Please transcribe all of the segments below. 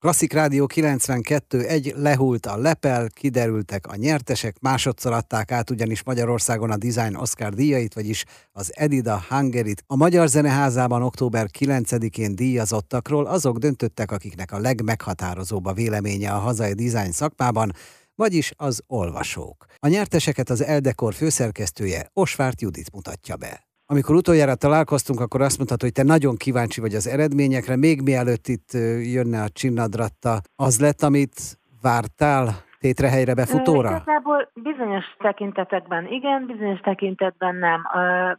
Klasszik Rádió 92 egy lehult a lepel, kiderültek a nyertesek, másodszor adták át ugyanis Magyarországon a Design Oscar díjait, vagyis az Edida Hungerit. A Magyar Zeneházában október 9-én díjazottakról azok döntöttek, akiknek a legmeghatározóbb a véleménye a hazai design szakmában, vagyis az olvasók. A nyerteseket az Eldekor főszerkesztője Osvárt Judit mutatja be. Amikor utoljára találkoztunk, akkor azt mondtad, hogy te nagyon kíváncsi vagy az eredményekre, még mielőtt itt jönne a csinnadratta. Az lett, amit vártál? Tétrehelyre befutóra? Igazából bizonyos tekintetekben igen, bizonyos tekintetben nem.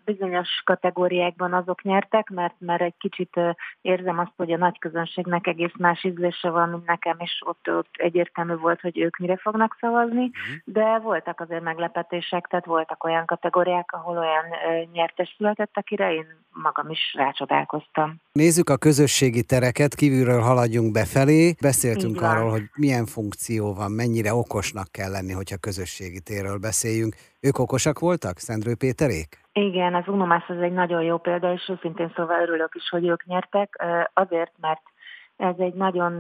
Bizonyos kategóriákban azok nyertek, mert, mert egy kicsit érzem azt, hogy a nagy közönségnek egész más ízlése van, mint nekem, és ott, ott egyértelmű volt, hogy ők mire fognak szavazni, uh-huh. de voltak azért meglepetések, tehát voltak olyan kategóriák, ahol olyan nyertes született, akire én magam is rácsodálkoztam. Nézzük a közösségi tereket, kívülről haladjunk befelé. Beszéltünk arról, hogy milyen funkció van, mennyire mennyire okosnak kell lenni, hogyha közösségi térről beszéljünk. Ők okosak voltak, Szendrő Péterék? Igen, az Unomász az egy nagyon jó példa, és őszintén szóval örülök is, hogy ők nyertek, azért, mert ez egy nagyon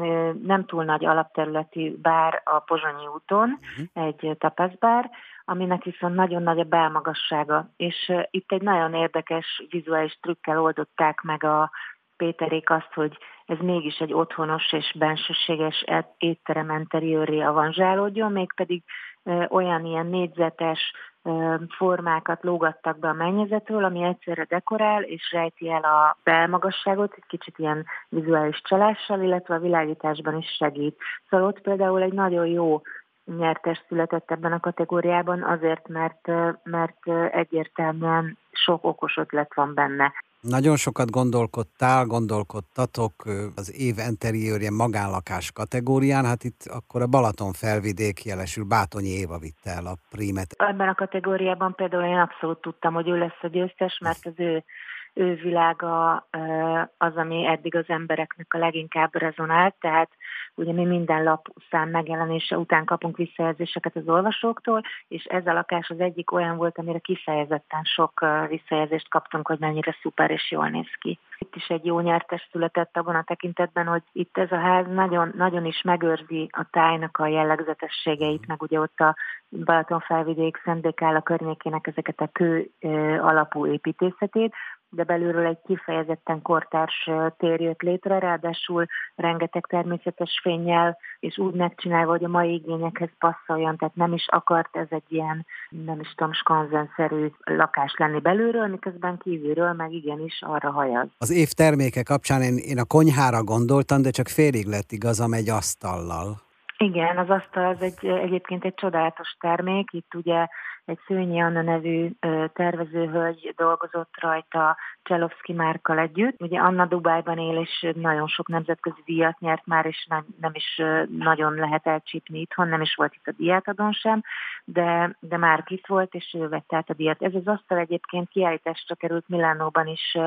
nem túl nagy alapterületi bár a Pozsonyi úton, uh-huh. egy tapaszbár, aminek viszont nagyon nagy a belmagassága. És itt egy nagyon érdekes vizuális trükkel oldották meg a Péterék azt, hogy ez mégis egy otthonos és bensőséges étterem interiőré avanzsálódjon, mégpedig olyan ilyen négyzetes formákat lógattak be a mennyezetről, ami egyszerre dekorál és rejti el a belmagasságot, egy kicsit ilyen vizuális csalással, illetve a világításban is segít. Szóval ott például egy nagyon jó nyertes született ebben a kategóriában azért, mert, mert egyértelműen sok okos ötlet van benne. Nagyon sokat gondolkodtál, gondolkodtatok az év interiőrje magánlakás kategórián, hát itt akkor a Balaton felvidék jelesül Bátonyi Éva vitte el a prímet. Ebben a kategóriában például én abszolút tudtam, hogy ő lesz a győztes, mert az ő ő világa az, ami eddig az embereknek a leginkább rezonált, tehát ugye mi minden lap szám megjelenése után kapunk visszajelzéseket az olvasóktól, és ez a lakás az egyik olyan volt, amire kifejezetten sok visszajelzést kaptunk, hogy mennyire szuper és jól néz ki. Itt is egy jó nyertes született abban a tekintetben, hogy itt ez a ház nagyon, nagyon is megőrzi a tájnak a jellegzetességeit, meg ugye ott a Balatonfelvidék Szentbékála környékének ezeket a kő alapú építészetét, de belülről egy kifejezetten kortárs tér jött létre, ráadásul rengeteg természetes fényjel, és úgy megcsinálva, hogy a mai igényekhez passzoljon, tehát nem is akart ez egy ilyen, nem is tudom, skanzenszerű lakás lenni belülről, miközben kívülről meg igenis arra hajaz. Az év terméke kapcsán én, én a konyhára gondoltam, de csak félig lett igazam egy asztallal. Igen, az asztal az egy, egyébként egy csodálatos termék. Itt ugye egy Szőnyi Anna nevű tervezőhölgy dolgozott rajta Cselovszki márkal együtt. Ugye Anna Dubájban él, és nagyon sok nemzetközi díjat nyert már, és nem, nem is nagyon lehet elcsípni itthon, nem is volt itt a diátadon sem, de, de már itt volt, és ő vette át a díjat. Ez az asztal egyébként kiállításra került Milánóban is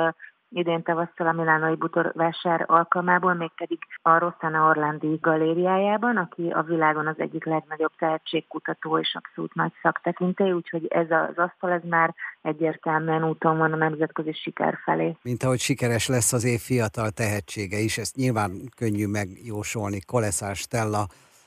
idén tavasszal a Milánoi Butorvásár alkalmából, mégpedig a Rossana Orlandi galériájában, aki a világon az egyik legnagyobb tehetségkutató és abszolút nagy szaktekintély, úgyhogy ez az asztal ez már egyértelműen úton van a nemzetközi siker felé. Mint ahogy sikeres lesz az év fiatal tehetsége is, ezt nyilván könnyű megjósolni. Koleszár Stella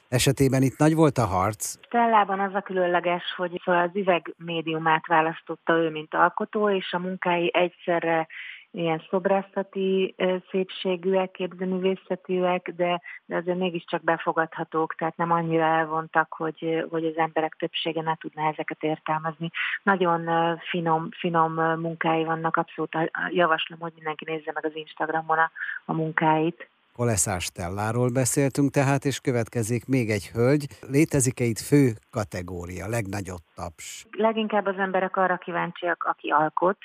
esetében itt nagy volt a harc? Stellában az a különleges, hogy az üveg médiumát választotta ő, mint alkotó, és a munkái egyszerre ilyen szobrászati szépségűek, képzőművészetűek, de, de azért mégiscsak befogadhatók, tehát nem annyira elvontak, hogy, hogy az emberek többsége ne tudná ezeket értelmezni. Nagyon finom, finom munkái vannak, abszolút javaslom, hogy mindenki nézze meg az Instagramon a, a munkáit. Koleszás Stelláról beszéltünk tehát, és következik még egy hölgy. Létezik-e itt fő kategória, legnagyobb taps? Leginkább az emberek arra kíváncsiak, aki alkot,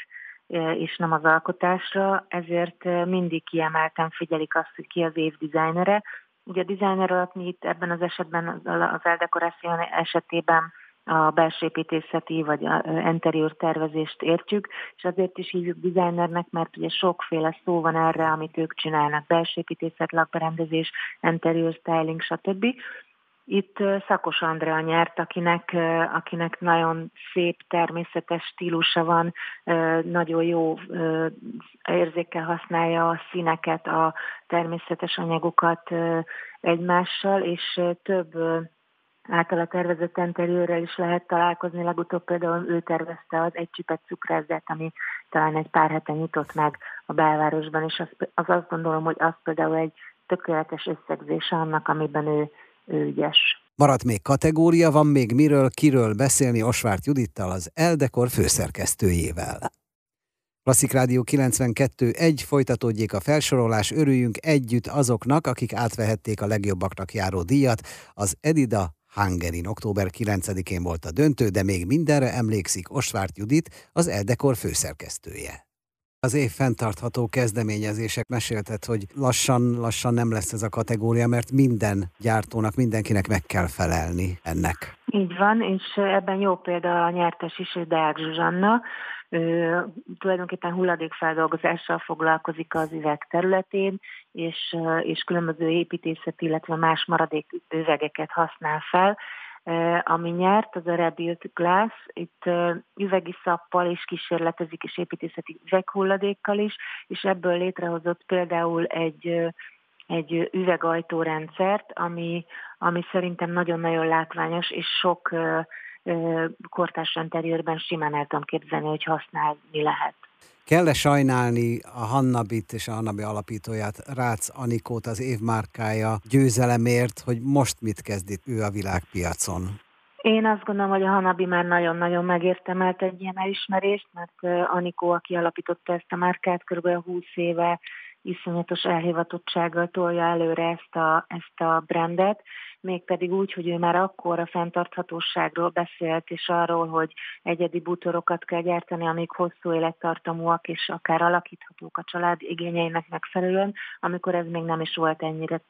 és nem az alkotásra, ezért mindig kiemelten figyelik azt, hogy ki az év dizájnere. Ugye a dizájner alatt mi itt ebben az esetben, az eldekoráció esetében a belsőépítészeti vagy a interiőr tervezést értjük, és azért is hívjuk designernek, mert ugye sokféle szó van erre, amit ők csinálnak, belsőépítészet, lakberendezés, interiőr styling, stb Itt Szakos Andrea nyert, akinek, akinek nagyon szép természetes stílusa van, nagyon jó érzékkel használja a színeket, a természetes anyagokat egymással, és több általa tervezett interiőrrel is lehet találkozni. Legutóbb például ő tervezte az egy csipet cukrázzát, ami talán egy pár hete nyitott meg a belvárosban, és az, az azt gondolom, hogy az például egy tökéletes összegzése annak, amiben ő ügyes. Maradt még kategória, van még miről, kiről beszélni Osvárt Judittal, az Eldekor főszerkesztőjével. Klasszik Rádió 92.1 folytatódjék a felsorolás, örüljünk együtt azoknak, akik átvehették a legjobbaknak járó díjat. Az Edida Hungarin október 9-én volt a döntő, de még mindenre emlékszik Osvárt Judit, az Eldekor főszerkesztője. Az év fenntartható kezdeményezések meséltet, hogy lassan-lassan nem lesz ez a kategória, mert minden gyártónak, mindenkinek meg kell felelni ennek. Így van, és ebben jó példa a nyertes is, Deák Zsuzsanna, ő, tulajdonképpen hulladékfeldolgozással foglalkozik az üveg területén, és, és különböző építészet, illetve más maradék üvegeket használ fel. Ami nyert, az a Rebuild Glass, itt üvegi szappal is kísérletezik, és építészeti üveghulladékkal is, és ebből létrehozott például egy egy üvegajtórendszert, ami, ami szerintem nagyon-nagyon látványos, és sok kortárs interiőrben simán el tudom képzelni, hogy használni lehet. Kell-e sajnálni a Hannabit és a Hannabi alapítóját, Rácz Anikót az évmárkája győzelemért, hogy most mit kezd itt ő a világpiacon? Én azt gondolom, hogy a Hanabi már nagyon-nagyon megértemelt egy ilyen elismerést, mert Anikó, aki alapította ezt a márkát, kb. 20 éve iszonyatos elhivatottsággal tolja előre ezt a, ezt a brandet, mégpedig úgy, hogy ő már akkor a fenntarthatóságról beszélt, és arról, hogy egyedi bútorokat kell gyártani, amik hosszú élettartamúak, és akár alakíthatók a család igényeinek megfelelően, amikor ez még nem is volt ennyire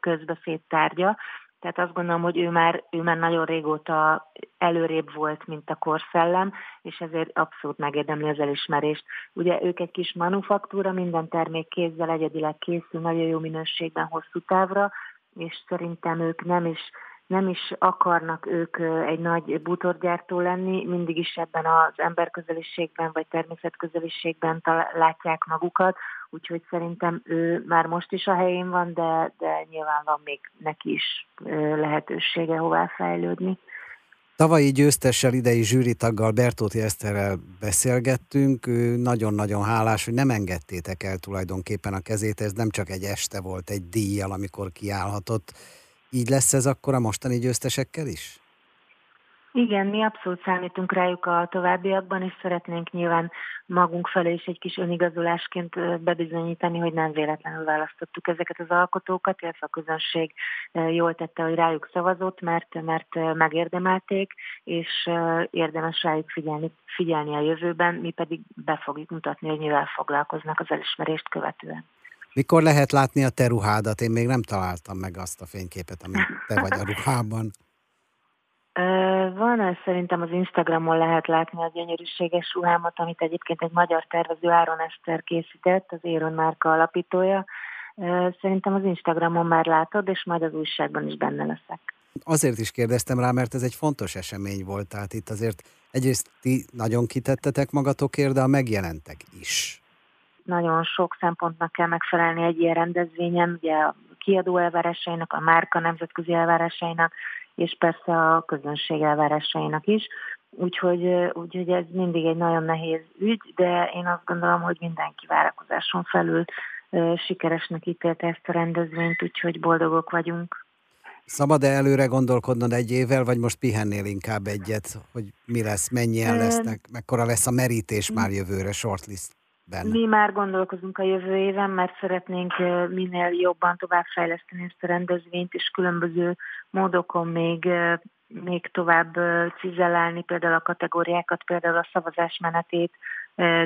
közbeszéd tárgya. Tehát azt gondolom, hogy ő már, ő már nagyon régóta előrébb volt, mint a korszellem, és ezért abszolút megérdemli az elismerést. Ugye ők egy kis manufaktúra, minden termék kézzel egyedileg készül, nagyon jó minőségben hosszú távra, és szerintem ők nem is, nem is akarnak ők egy nagy bútorgyártó lenni, mindig is ebben az emberközeliségben vagy természetközeliségben látják magukat, úgyhogy szerintem ő már most is a helyén van, de, de nyilván van még neki is lehetősége hová fejlődni. Tavalyi győztessel, idei zsűritaggal, Bertóti Eszterrel beszélgettünk, ő nagyon-nagyon hálás, hogy nem engedtétek el tulajdonképpen a kezét, ez nem csak egy este volt egy díjjal, amikor kiállhatott. Így lesz ez akkor a mostani győztesekkel is? Igen, mi abszolút számítunk rájuk a továbbiakban, és szeretnénk nyilván magunk felé is egy kis önigazolásként bebizonyítani, hogy nem véletlenül választottuk ezeket az alkotókat, illetve a közönség jól tette, hogy rájuk szavazott, mert, mert megérdemelték, és érdemes rájuk figyelni, figyelni a jövőben, mi pedig be fogjuk mutatni, hogy mivel foglalkoznak az elismerést követően. Mikor lehet látni a te ruhádat? Én még nem találtam meg azt a fényképet, amit te vagy a ruhában. Van, ez szerintem az Instagramon lehet látni a gyönyörűséges ruhámat, amit egyébként egy magyar tervező Áron Eszter készített, az Éron márka alapítója. Szerintem az Instagramon már látod, és majd az újságban is benne leszek. Azért is kérdeztem rá, mert ez egy fontos esemény volt, tehát itt azért egyrészt ti nagyon kitettetek magatokért, de a megjelentek is. Nagyon sok szempontnak kell megfelelni egy ilyen rendezvényen, ugye a kiadó elvárásainak, a márka nemzetközi elvárásainak, és persze a közönség elvárásainak is. Úgyhogy, úgyhogy ez mindig egy nagyon nehéz ügy, de én azt gondolom, hogy mindenki várakozáson felül sikeresnek ítélte ezt a rendezvényt, úgyhogy boldogok vagyunk. Szabad-e előre gondolkodnod egy évvel, vagy most pihennél inkább egyet, hogy mi lesz, mennyien lesznek, mekkora lesz a merítés már jövőre, shortlist? Benne? Mi már gondolkozunk a jövő éven, mert szeretnénk minél jobban továbbfejleszteni ezt a rendezvényt, és különböző módokon még még tovább cizelálni például a kategóriákat, például a szavazás menetét,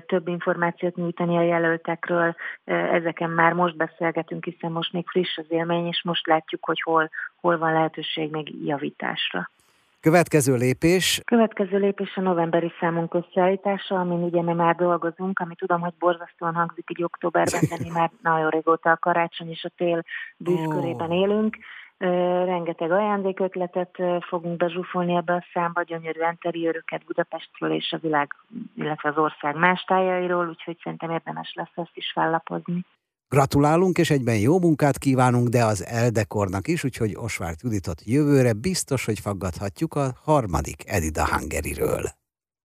több információt nyújtani a jelöltekről. Ezeken már most beszélgetünk, hiszen most még friss az élmény, és most látjuk, hogy hol, hol van lehetőség még javításra. Következő lépés? Következő lépés a novemberi számunk összeállítása, amin ugye mi már dolgozunk, ami tudom, hogy borzasztóan hangzik így októberben, de mi már nagyon régóta a karácsony és a tél bűzkörében élünk. rengeteg ajándékötletet fogunk bezsúfolni ebbe a számba, gyönyörű interiőröket Budapestről és a világ, illetve az ország más tájairól, úgyhogy szerintem érdemes lesz ezt is fellapozni. Gratulálunk, és egyben jó munkát kívánunk, de az Eldekornak is, úgyhogy Osvárt Juditot jövőre biztos, hogy faggathatjuk a harmadik Edida Hungary-ről.